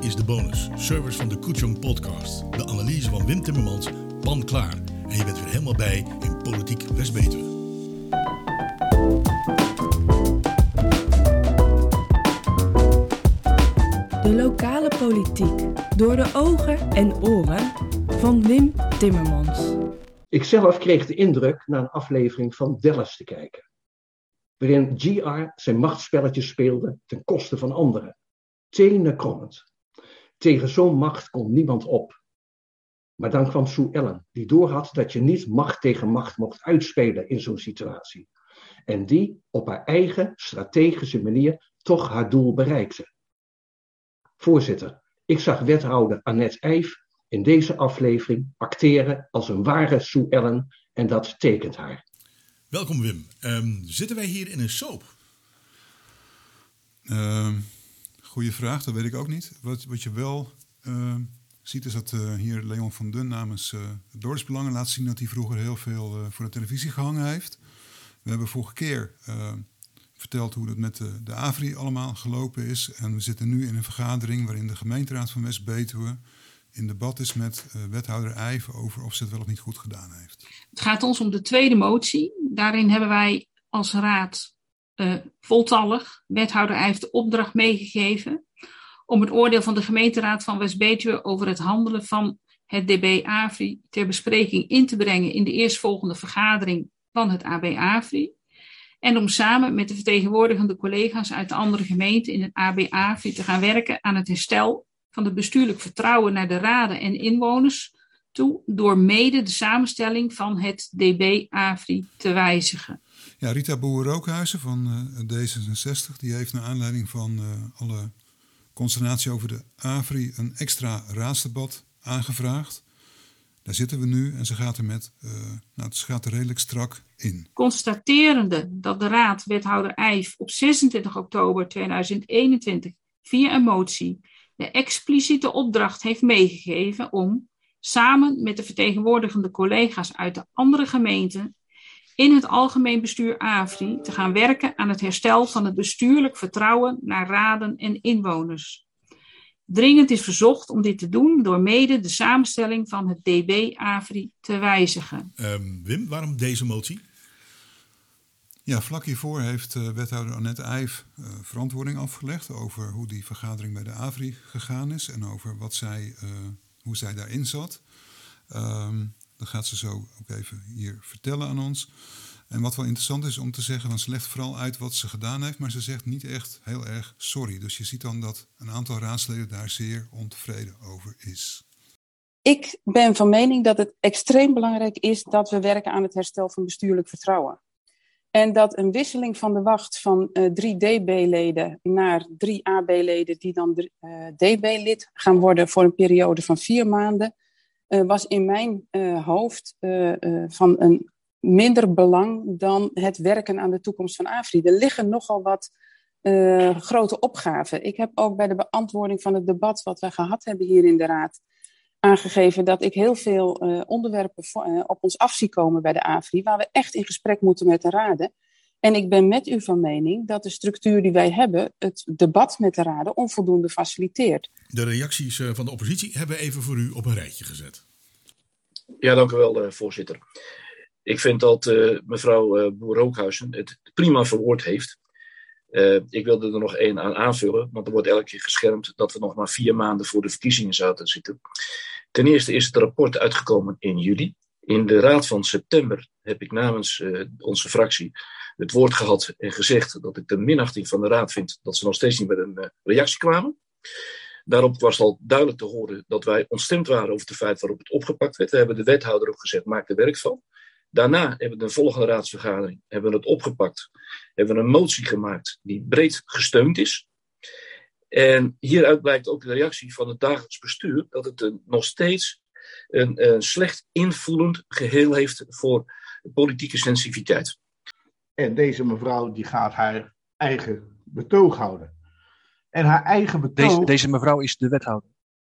is de bonus, service van de Koetjong podcast. De analyse van Wim Timmermans, pan klaar. En je bent weer helemaal bij in Politiek West-Betuwe. De lokale politiek door de ogen en oren van Wim Timmermans. Ik zelf kreeg de indruk na een aflevering van Dallas te kijken, waarin GR zijn machtspelletjes speelde ten koste van anderen. Tenenkrommend. Tegen zo'n macht kon niemand op. Maar dan kwam Sue Ellen, die doorhad dat je niet macht tegen macht mocht uitspelen in zo'n situatie. En die op haar eigen strategische manier toch haar doel bereikte. Voorzitter, ik zag wethouder Annette Eijf in deze aflevering acteren als een ware Sue Ellen en dat tekent haar. Welkom Wim. Ehm, zitten wij hier in een soap? Uh, goeie vraag, dat weet ik ook niet. Wat, wat je wel uh, ziet is dat uh, hier Leon van Dun namens uh, laat zien dat hij vroeger heel veel voor de televisie gehangen heeft. We hebben vorige keer verteld hoe het met de, de AVRI allemaal gelopen is. En we zitten nu in een vergadering waarin de gemeenteraad van West-Betuwe in debat is met wethouder Eijven over of ze het wel of niet goed gedaan heeft. Het gaat ons om de tweede motie. Daarin hebben wij als raad uh, voltallig wethouder Eijf de opdracht meegegeven om het oordeel van de gemeenteraad van West-Betuwe over het handelen van het DB AVRI ter bespreking in te brengen in de eerstvolgende vergadering van het AB AVRI. En om samen met de vertegenwoordigende collega's uit de andere gemeenten in het AB AVRI te gaan werken aan het herstel van het bestuurlijk vertrouwen naar de raden en inwoners toe door mede de samenstelling van het DB-AVRI te wijzigen. Ja, Rita Boer-Rookhuizen van uh, D66 die heeft naar aanleiding van uh, alle consternatie over de AVRI een extra raadsdebat aangevraagd. Daar zitten we nu en ze gaat er, met, uh, nou, ze gaat er redelijk strak in. Constaterende dat de raad wethouder Eijf op 26 oktober 2021 via een motie de expliciete opdracht heeft meegegeven om, samen met de vertegenwoordigende collega's uit de andere gemeenten, in het algemeen bestuur AVRI te gaan werken aan het herstel van het bestuurlijk vertrouwen naar raden en inwoners. Dringend is verzocht om dit te doen door mede de samenstelling van het DB-AVRI te wijzigen. Um, Wim, waarom deze motie? Ja, vlak hiervoor heeft uh, wethouder Annette Eijf uh, verantwoording afgelegd over hoe die vergadering bij de AVRI gegaan is en over wat zij, uh, hoe zij daarin zat. Um, dat gaat ze zo ook even hier vertellen aan ons. En wat wel interessant is om te zeggen, want ze vooral uit wat ze gedaan heeft, maar ze zegt niet echt heel erg sorry. Dus je ziet dan dat een aantal raadsleden daar zeer ontevreden over is. Ik ben van mening dat het extreem belangrijk is dat we werken aan het herstel van bestuurlijk vertrouwen. En dat een wisseling van de wacht van uh, drie DB-leden naar drie AB-leden, die dan DB-lid gaan worden voor een periode van vier maanden, was in mijn hoofd van een minder belang dan het werken aan de toekomst van AFRI. Er liggen nogal wat grote opgaven. Ik heb ook bij de beantwoording van het debat wat we gehad hebben hier in de Raad aangegeven dat ik heel veel onderwerpen voor, op ons af zie komen bij de AVRI, waar we echt in gesprek moeten met de raden. En ik ben met u van mening dat de structuur die wij hebben, het debat met de raden, onvoldoende faciliteert. De reacties uh, van de oppositie hebben we even voor u op een rijtje gezet. Ja, dank u wel, voorzitter. Ik vind dat mevrouw Boer-Rookhuizen het prima verwoord heeft. Uh, ik wilde er nog één aan aanvullen, want er wordt elke keer geschermd dat we nog maar vier maanden voor de verkiezingen zouden zitten. Ten eerste is het rapport uitgekomen in juli. In de raad van september heb ik namens uh, onze fractie het woord gehad en gezegd dat ik de minachting van de raad vind dat ze nog steeds niet met een uh, reactie kwamen. Daarop was al duidelijk te horen dat wij ontstemd waren over het feit waarop het opgepakt werd. We hebben de wethouder ook gezegd, maak er werk van. Daarna hebben we de volgende raadsvergadering hebben we het opgepakt. Hebben we een motie gemaakt die breed gesteund is. En hieruit blijkt ook de reactie van het dagelijks bestuur dat het nog steeds een, een slecht invoelend geheel heeft voor politieke sensitiviteit. En deze mevrouw die gaat haar eigen betoog houden. En haar eigen betoog... Deze, deze mevrouw is de wethouder.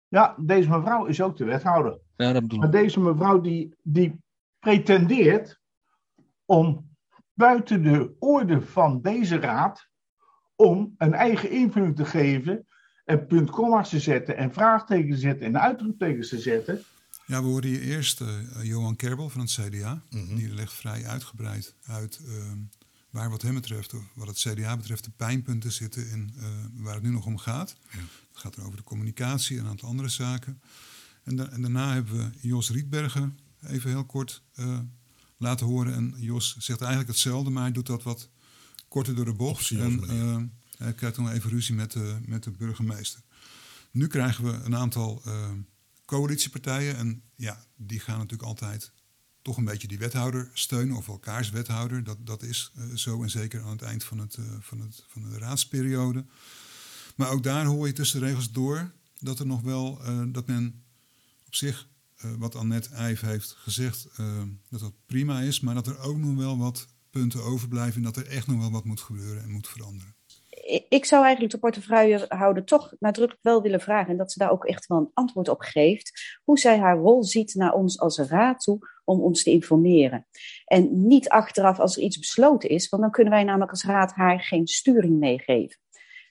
Ja, deze mevrouw is ook de wethouder. Ja, dat bedoel maar deze mevrouw die, die pretendeert om buiten de orde van deze raad om een eigen invulling te geven en puntkomma's te zetten en vraagtekens te zetten en uitroeptekens te zetten. Ja, we hoorden hier eerst uh, Johan Kerbel van het CDA. Mm Die legt vrij uitgebreid uit uh, waar wat hem betreft, of wat het CDA betreft, de pijnpunten zitten in uh, waar het nu nog om gaat. Ja. Het gaat er over de communicatie en een aantal andere zaken. En, da en daarna hebben we Jos Rietbergen even heel kort laten horen. En Jos zegt eigenlijk hetzelfde, maar hij doet dat wat korter door de bocht. En hij krijgt dan even ruzie met de, met de burgemeester. Nu krijgen we een aantal coalitiepartijen. En ja, die gaan natuurlijk altijd toch een beetje die wethouder steunen, of elkaars wethouder. Dat, dat is uh, zo en zeker aan het eind van, het, uh, van, het, van de raadsperiode. Maar ook daar hoor je tussen de regels door dat er nog wel, uh, dat men op zich, wat Annette Eijf heeft gezegd, dat dat prima is, maar dat er ook nog wel wat punten overblijven en dat er echt nog wel wat moet gebeuren en moet veranderen ik zou eigenlijk de portefeuillehouder toch nadrukkelijk wel willen vragen, en dat ze daar ook echt wel een antwoord op geeft, hoe zij haar rol ziet naar ons als raad toe om ons te informeren. En niet achteraf als er iets besloten is, want dan kunnen wij namelijk als raad haar geen sturing meegeven.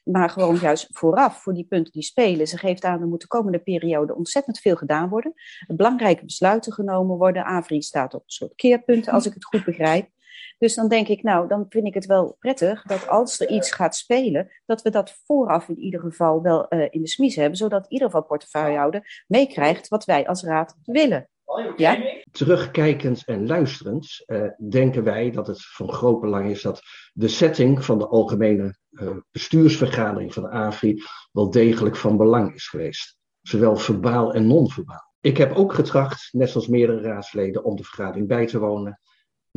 Maar gewoon juist vooraf, voor die punten die spelen. Ze geeft aan, er moet de komende periode ontzettend veel gedaan worden. Belangrijke besluiten genomen worden. Avri staat op een soort keerpunten, als ik het goed begrijp. Dus dan denk ik, nou, dan vind ik het wel prettig dat als er iets gaat spelen, dat we dat vooraf in ieder geval wel uh, in de smies hebben, zodat in ieder geval portefeuillehouder meekrijgt wat wij als raad willen. Ja? Terugkijkend en luisterend uh, denken wij dat het van groot belang is dat de setting van de algemene uh, bestuursvergadering van de AFRI wel degelijk van belang is geweest. Zowel verbaal en non-verbaal. Ik heb ook getracht, net zoals meerdere raadsleden, om de vergadering bij te wonen.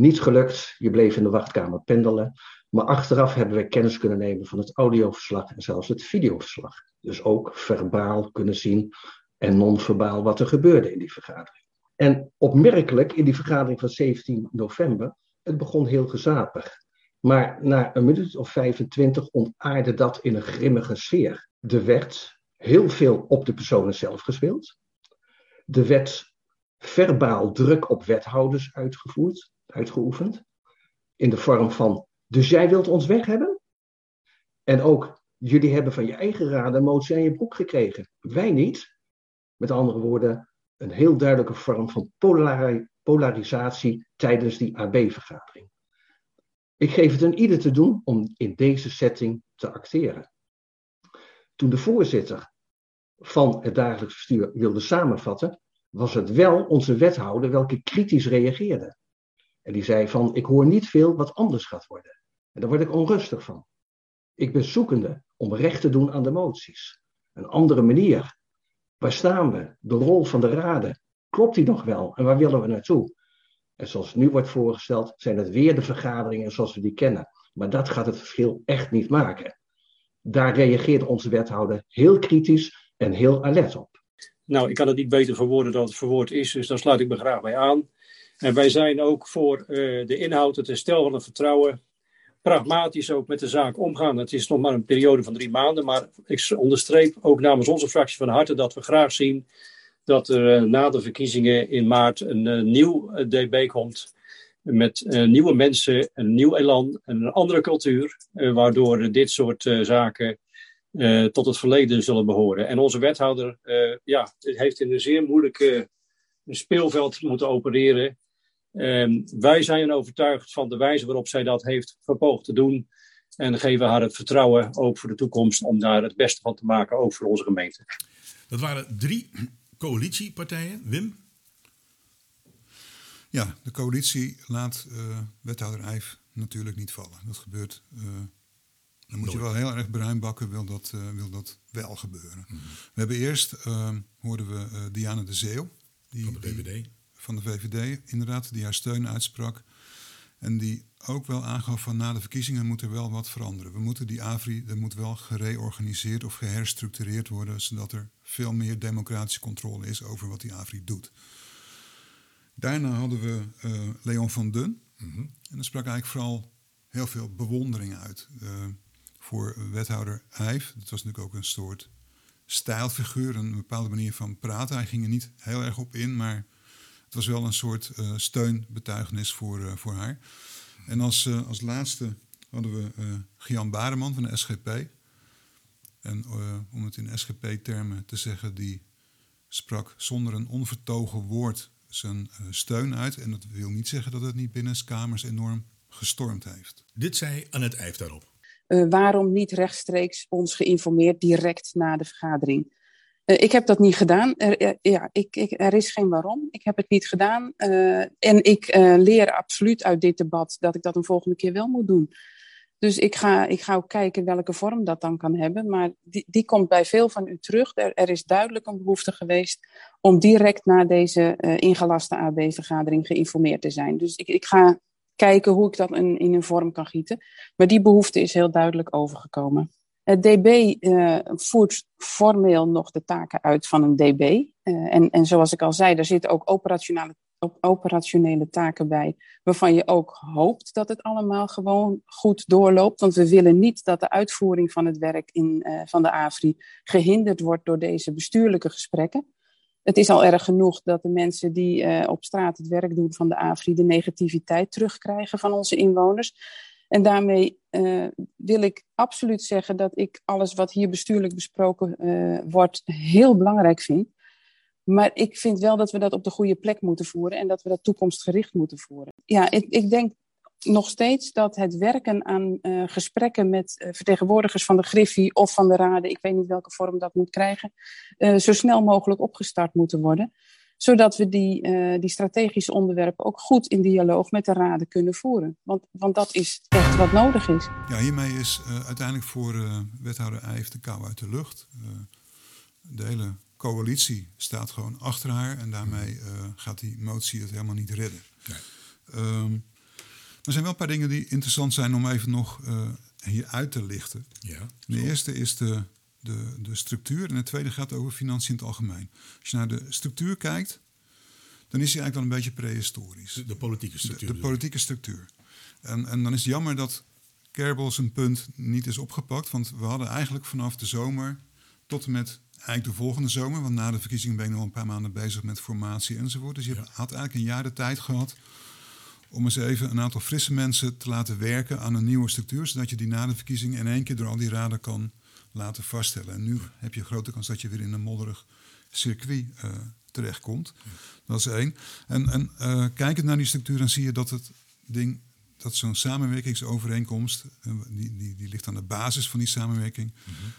Niet gelukt, je bleef in de wachtkamer pendelen. Maar achteraf hebben we kennis kunnen nemen van het audioverslag en zelfs het videoverslag. Dus ook verbaal kunnen zien en non-verbaal wat er gebeurde in die vergadering. En opmerkelijk in die vergadering van 17 november, het begon heel gezapig. Maar na een minuut of 25 ontaarde dat in een grimmige sfeer. Er werd heel veel op de personen zelf gespeeld. Er werd verbaal druk op wethouders uitgevoerd uitgeoefend. In de vorm van, dus jij wilt ons weg hebben? En ook, jullie hebben van je eigen raad een motie aan je broek gekregen. Wij niet. Met andere woorden, een heel duidelijke vorm van polarisatie tijdens die AB-vergadering. Ik geef het een ieder te doen om in deze setting te acteren. Toen de voorzitter van het dagelijks bestuur wilde samenvatten, was het wel onze wethouder welke kritisch reageerde. En die zei van, ik hoor niet veel wat anders gaat worden. En daar word ik onrustig van. Ik ben zoekende om recht te doen aan de moties. Een andere manier. Waar staan we? De rol van de raden. Klopt die nog wel? En waar willen we naartoe? En zoals nu wordt voorgesteld, zijn het weer de vergaderingen zoals we die kennen. Maar dat gaat het verschil echt niet maken. Daar reageert onze wethouder heel kritisch en heel alert op. Nou, ik kan het niet beter verwoorden dan het verwoord is, dus daar sluit ik me graag bij aan. En wij zijn ook voor uh, de inhoud, het herstel van het vertrouwen, pragmatisch ook met de zaak omgaan. Het is nog maar een periode van drie maanden, maar ik onderstreep ook namens onze fractie van harte dat we graag zien dat er uh, na de verkiezingen in maart een uh, nieuw DB komt. Met nieuwe mensen, een nieuw elan en een andere cultuur, waardoor dit soort zaken tot het verleden zullen behoren. En onze wethouder ja, heeft in een zeer moeilijke speelveld moeten opereren. Um, wij zijn overtuigd van de wijze waarop zij dat heeft verpoogd te doen. En geven haar het vertrouwen ook voor de toekomst om daar het beste van te maken, ook voor onze gemeente. Dat waren drie coalitiepartijen. Wim? Ja, de coalitie laat uh, wethouder Eijf natuurlijk niet vallen. Dat gebeurt. Uh, dan moet je wel heel erg bruin bakken, wil dat, uh, wil dat wel gebeuren. Mm -hmm. We hebben eerst, hoorden we Diana de Zeeuw. Die, van de VVD. Die, van de VVD, inderdaad, die haar steun uitsprak. En die ook wel aangaf van na de verkiezingen moet er wel wat veranderen. We moeten die AVRI, er moet wel gereorganiseerd of geherstructureerd worden, zodat er veel meer democratische controle is over wat die AVRI doet. Daarna hadden we uh, Leon van Dun. Mm -hmm. En dat sprak eigenlijk vooral heel veel bewondering uit uh, voor wethouder Eijf. Dat was natuurlijk ook een soort stijlfiguur, een bepaalde manier van praten. Hij ging er niet heel erg op in, maar het was wel een soort uh, steunbetuigenis voor, uh, voor haar. En als, uh, als laatste hadden we Gian Bareman van de SGP. En om het in SGP-termen te zeggen, die sprak zonder een onvertogen woord zijn steun uit. En dat wil niet zeggen dat het niet binnen kamers enorm gestormd heeft. Dit zei Annette Eijf daarop. waarom niet rechtstreeks ons geïnformeerd direct na de vergadering? Uh, ik heb dat niet gedaan. Er, ja, ik, ik, er is geen waarom. Ik heb het niet gedaan. Uh, en ik leer absoluut uit dit debat dat ik dat een volgende keer wel moet doen. Dus ik ga, ik ga ook kijken welke vorm dat dan kan hebben. Maar die, die komt bij veel van u terug. Er, er is duidelijk een behoefte geweest om direct na deze ingelaste AB-vergadering geïnformeerd te zijn. Dus ik, ik ga kijken hoe ik dat in, in een vorm kan gieten. Maar die behoefte is heel duidelijk overgekomen. Het DB uh, voert formeel nog de taken uit van een DB. Uh, en, en zoals ik al zei, daar zitten ook operationele, op operationele taken bij, waarvan je ook hoopt dat het allemaal gewoon goed doorloopt. Want we willen niet dat de uitvoering van het werk in, van de AFRI gehinderd wordt door deze bestuurlijke gesprekken. Het is al erg genoeg dat de mensen die op straat het werk doen van de AFRI de negativiteit terugkrijgen van onze inwoners. En daarmee uh, wil ik absoluut zeggen dat ik alles wat hier bestuurlijk besproken uh, wordt heel belangrijk vind. Maar ik vind wel dat we dat op de goede plek moeten voeren en dat we dat toekomstgericht moeten voeren. Ja, ik, ik denk nog steeds dat het werken aan uh, gesprekken met vertegenwoordigers van de Griffie of van de Raden, ik weet niet welke vorm dat moet krijgen, zo snel mogelijk opgestart moeten worden zodat we die, uh, die strategische onderwerpen ook goed in dialoog met de raden kunnen voeren. Want, want dat is echt wat nodig is. Ja, hiermee is uh, uiteindelijk voor uh, wethouder Eijf de kou uit de lucht. de hele coalitie staat gewoon achter haar en daarmee gaat die motie het helemaal niet redden. Nee. Um, er zijn wel een paar dingen die interessant zijn om even nog hier uit te lichten. Ja, de eerste is de de, de structuur. En het tweede gaat over financiën in het algemeen. Als je naar de structuur kijkt, dan is die eigenlijk dan een beetje prehistorisch. De, de politieke structuur. De, de politieke structuur. En, en dan is het jammer dat Kerbel zijn punt niet is opgepakt. Want we hadden eigenlijk vanaf de zomer tot en met eigenlijk de volgende zomer. Want na de verkiezingen ben ik nog een paar maanden bezig met formatie enzovoort. Dus je ja. had eigenlijk een jaar de tijd gehad om eens even een aantal frisse mensen te laten werken aan een nieuwe structuur. Zodat je die na de verkiezingen in één keer door al die raden kan laten vaststellen. En nu heb je een grote kans dat je weer in een modderig circuit uh, terechtkomt. Dat is één. En, en uh, kijkend naar die structuur, dan zie je dat het ding, dat zo'n samenwerkingsovereenkomst, uh, die, die, die ligt aan de basis van die samenwerking,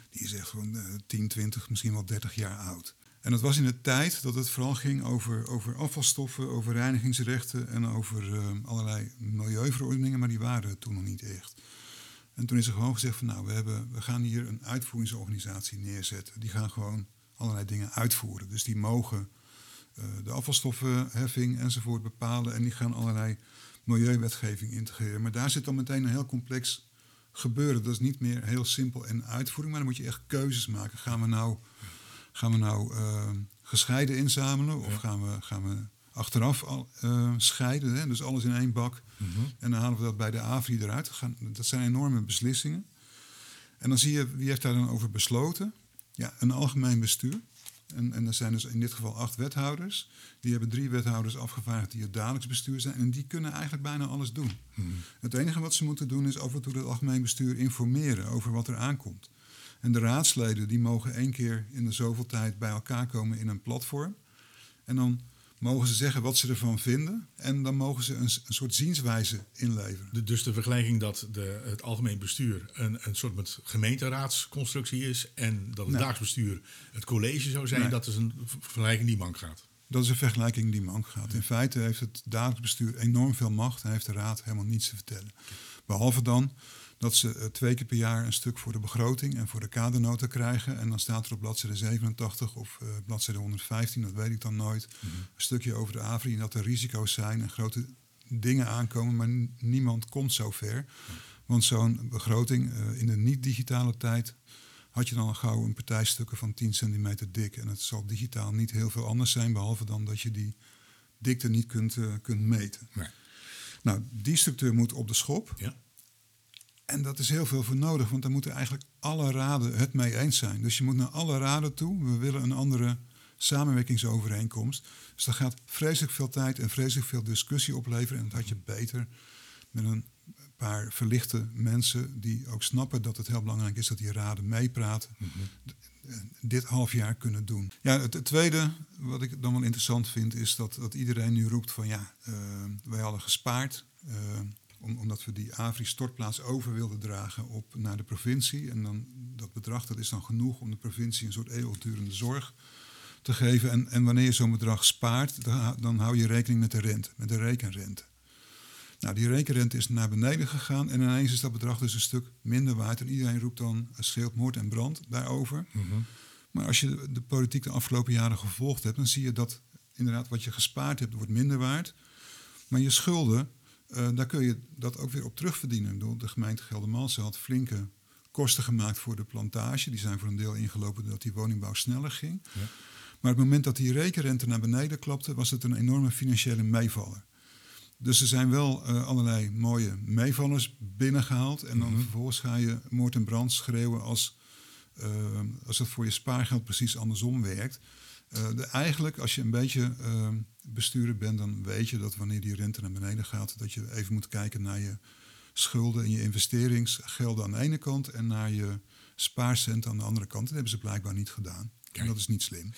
die is echt gewoon 10, 20, misschien wel 30 jaar oud. En dat was in de tijd dat het vooral ging over, over afvalstoffen, over reinigingsrechten en over allerlei milieuverordeningen, maar die waren toen nog niet echt. En toen is er gewoon gezegd van nou, we, hebben, we gaan hier een uitvoeringsorganisatie neerzetten. Die gaan gewoon allerlei dingen uitvoeren. Dus die mogen uh, de afvalstoffenheffing enzovoort bepalen. En die gaan allerlei milieuwetgeving integreren. Maar daar zit dan meteen een heel complex gebeuren. Dat is niet meer heel simpel en uitvoering, maar dan moet je echt keuzes maken. Gaan we nou, gaan we nou uh, gescheiden inzamelen of gaan we, gaan we achteraf al, uh, scheiden. Hè? Dus alles in één bak. Mm -hmm. En dan halen we dat bij de AVRI eruit. Gaan, dat zijn enorme beslissingen. En dan zie je, wie heeft daar dan over besloten? Ja, een algemeen bestuur. En, en er zijn dus in dit geval acht wethouders. Die hebben drie wethouders afgevaardigd die het dagelijks bestuur zijn. En die kunnen eigenlijk bijna alles doen. -hmm. Het enige wat ze moeten doen is af en toe het algemeen bestuur informeren over wat er aankomt. En de raadsleden die mogen één keer in de zoveel tijd bij elkaar komen in een platform. En dan mogen ze zeggen wat ze ervan vinden. En dan mogen ze een, een soort zienswijze inleveren. De, dus de vergelijking dat de, het algemeen bestuur een, een soort met gemeenteraadsconstructie is. En dat het nee. daagsbestuur het college zou zijn. Nee. Dat is een vergelijking die mank gaat. Dat is een vergelijking die mank gaat. Ja. In feite heeft het dagelijks bestuur enorm veel macht. Hij heeft de raad helemaal niets te vertellen. Behalve dan dat ze uh, twee keer per jaar een stuk voor de begroting en voor de kadernota krijgen. En dan staat er op bladzijde 87 of uh, bladzijde 115, dat weet ik dan nooit, mm -hmm. een stukje over de AVRI. En dat er risico's zijn en grote dingen aankomen, maar niemand komt zo ver. Mm -hmm. Want zo'n begroting uh, in de niet-digitale tijd had je dan al gauw een partijstukken van 10 centimeter dik. En het zal digitaal niet heel veel anders zijn, behalve dan dat je die dikte niet kunt, kunt meten. Nee. Nou, die structuur moet op de schop. Ja. En dat is heel veel voor nodig, want dan moeten eigenlijk alle raden het mee eens zijn. Dus je moet naar alle raden toe. We willen een andere samenwerkingsovereenkomst. Dus dat gaat vreselijk veel tijd en vreselijk veel discussie opleveren. En dat had je beter met een paar verlichte mensen die ook snappen dat het heel belangrijk is dat die raden meepraten. Mhm. Dit half jaar kunnen doen. Ja, het, het, tweede wat ik dan wel interessant vind, is dat, dat iedereen nu roept van ja, uh, wij hadden gespaard. Uh, om, omdat we die Avri-stortplaats over wilden dragen op, naar de provincie. En dan, dat bedrag dat is dan genoeg om de provincie een soort eeuwigdurende zorg te geven. En, en wanneer je zo'n bedrag spaart, dan, dan hou je rekening met de rente, met de rekenrente. Nou, die rekenrente is naar beneden gegaan en ineens is dat bedrag dus een stuk minder waard. En iedereen roept dan scheelt moord en brand daarover. Mhm. Maar als je de politiek de afgelopen jaren gevolgd hebt, dan zie je dat inderdaad wat je gespaard hebt, wordt minder waard. Maar je schulden, uh, daar kun je dat ook weer op terugverdienen. De gemeente Geldermalsen had flinke kosten gemaakt voor de plantage. Die zijn voor een deel ingelopen doordat die woningbouw sneller ging. Ja. Maar op het moment dat die rekenrente naar beneden klapte, was het een enorme financiële meevaller. Dus er zijn wel uh, allerlei mooie meevallers binnengehaald. En dan Mhm. vervolgens ga je moord en brand schreeuwen als, uh, als het voor je spaargeld precies andersom werkt. Uh, de, eigenlijk, als je een beetje uh, bestuurder bent, dan weet je dat wanneer die rente naar beneden gaat, dat je even moet kijken naar je schulden en je investeringsgelden aan de ene kant en naar je spaarcenten aan de andere kant. Dat hebben ze blijkbaar niet gedaan. En dat is niet slim.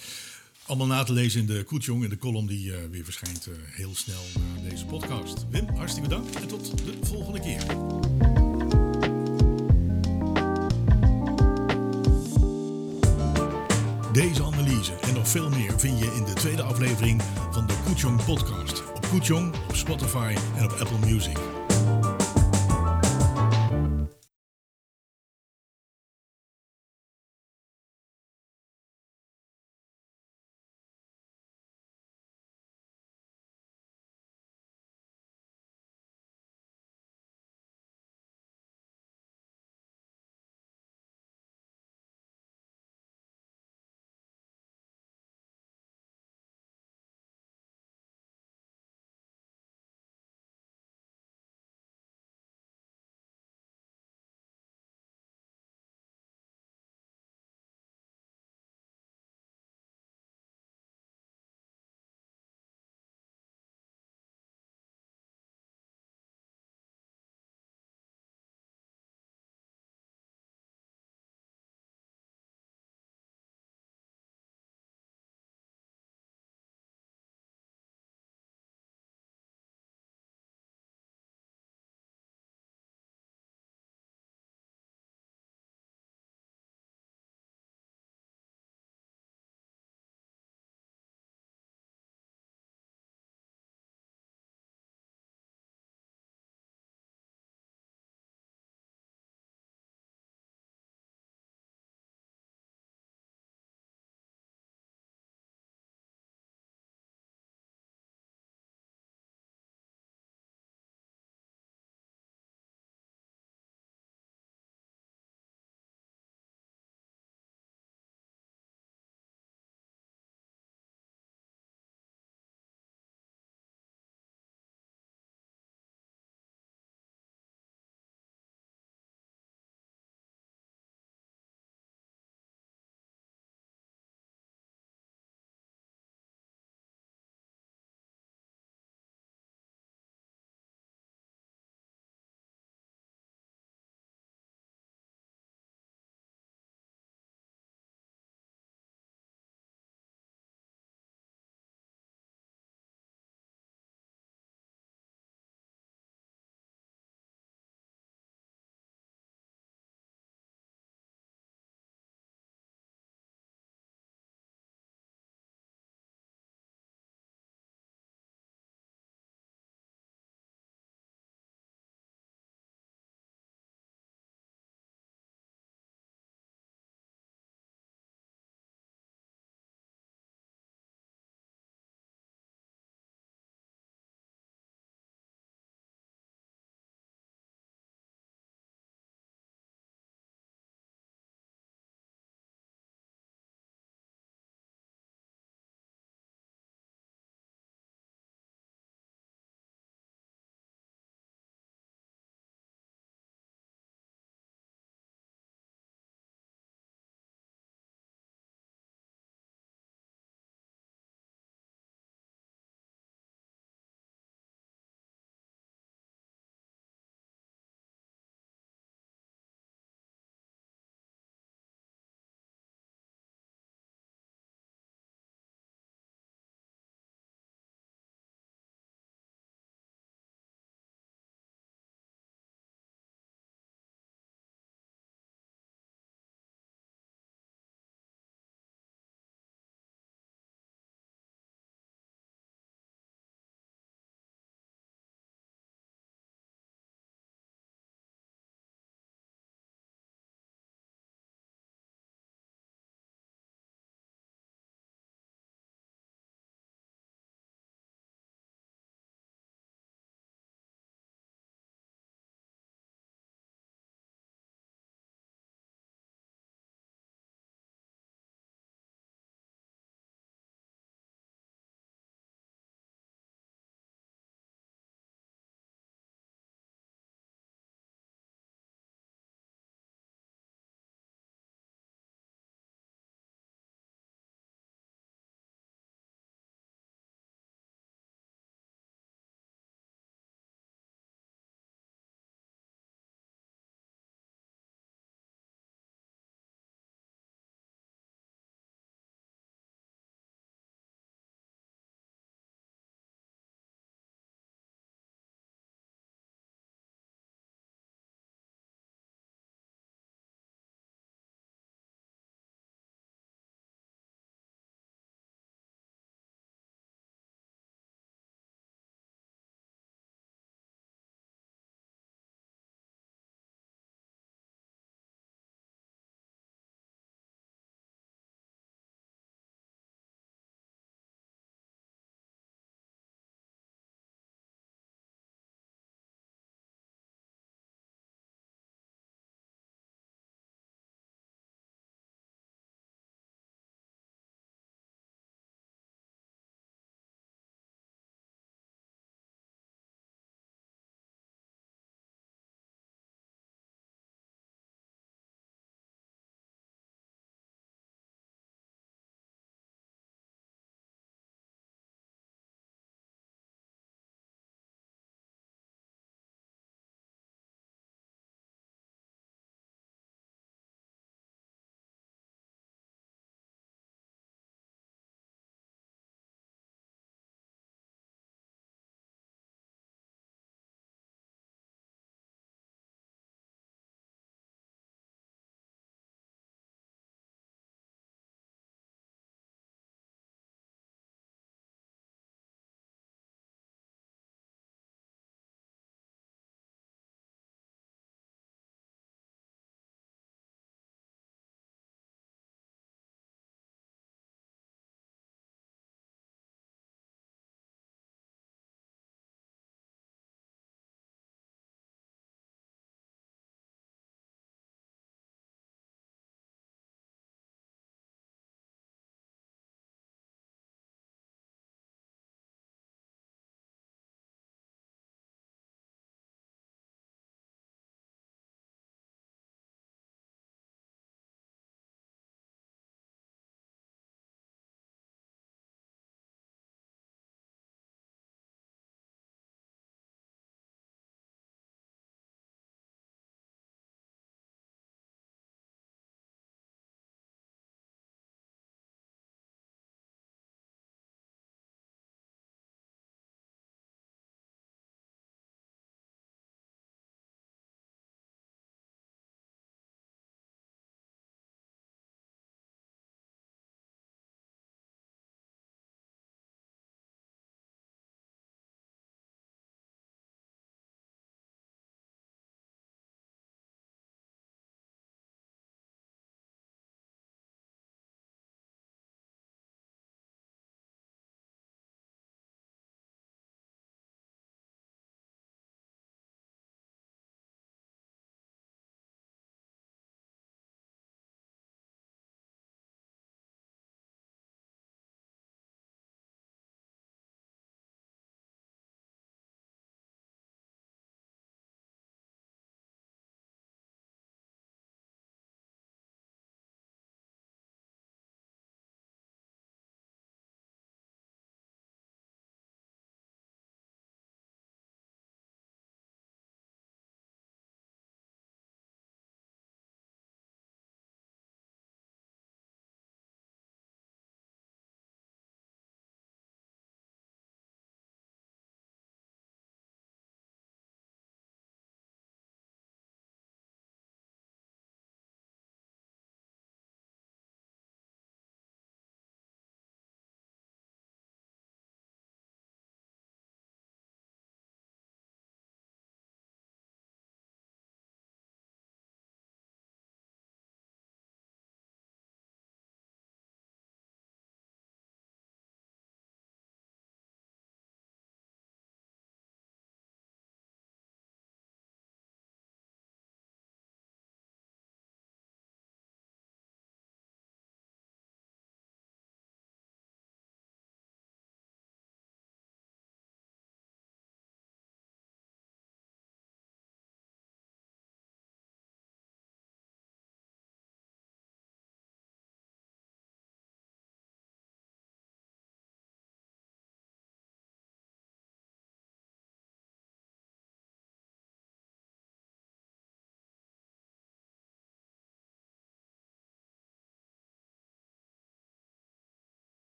Allemaal na te lezen in de Koetjong, in de column die uh, weer verschijnt uh, heel snel na deze podcast. Wim, hartstikke bedankt en tot de volgende keer. Deze veel meer vind je in de tweede aflevering van de Koetjong podcast. Op Koetjong, op Spotify en op Apple Music.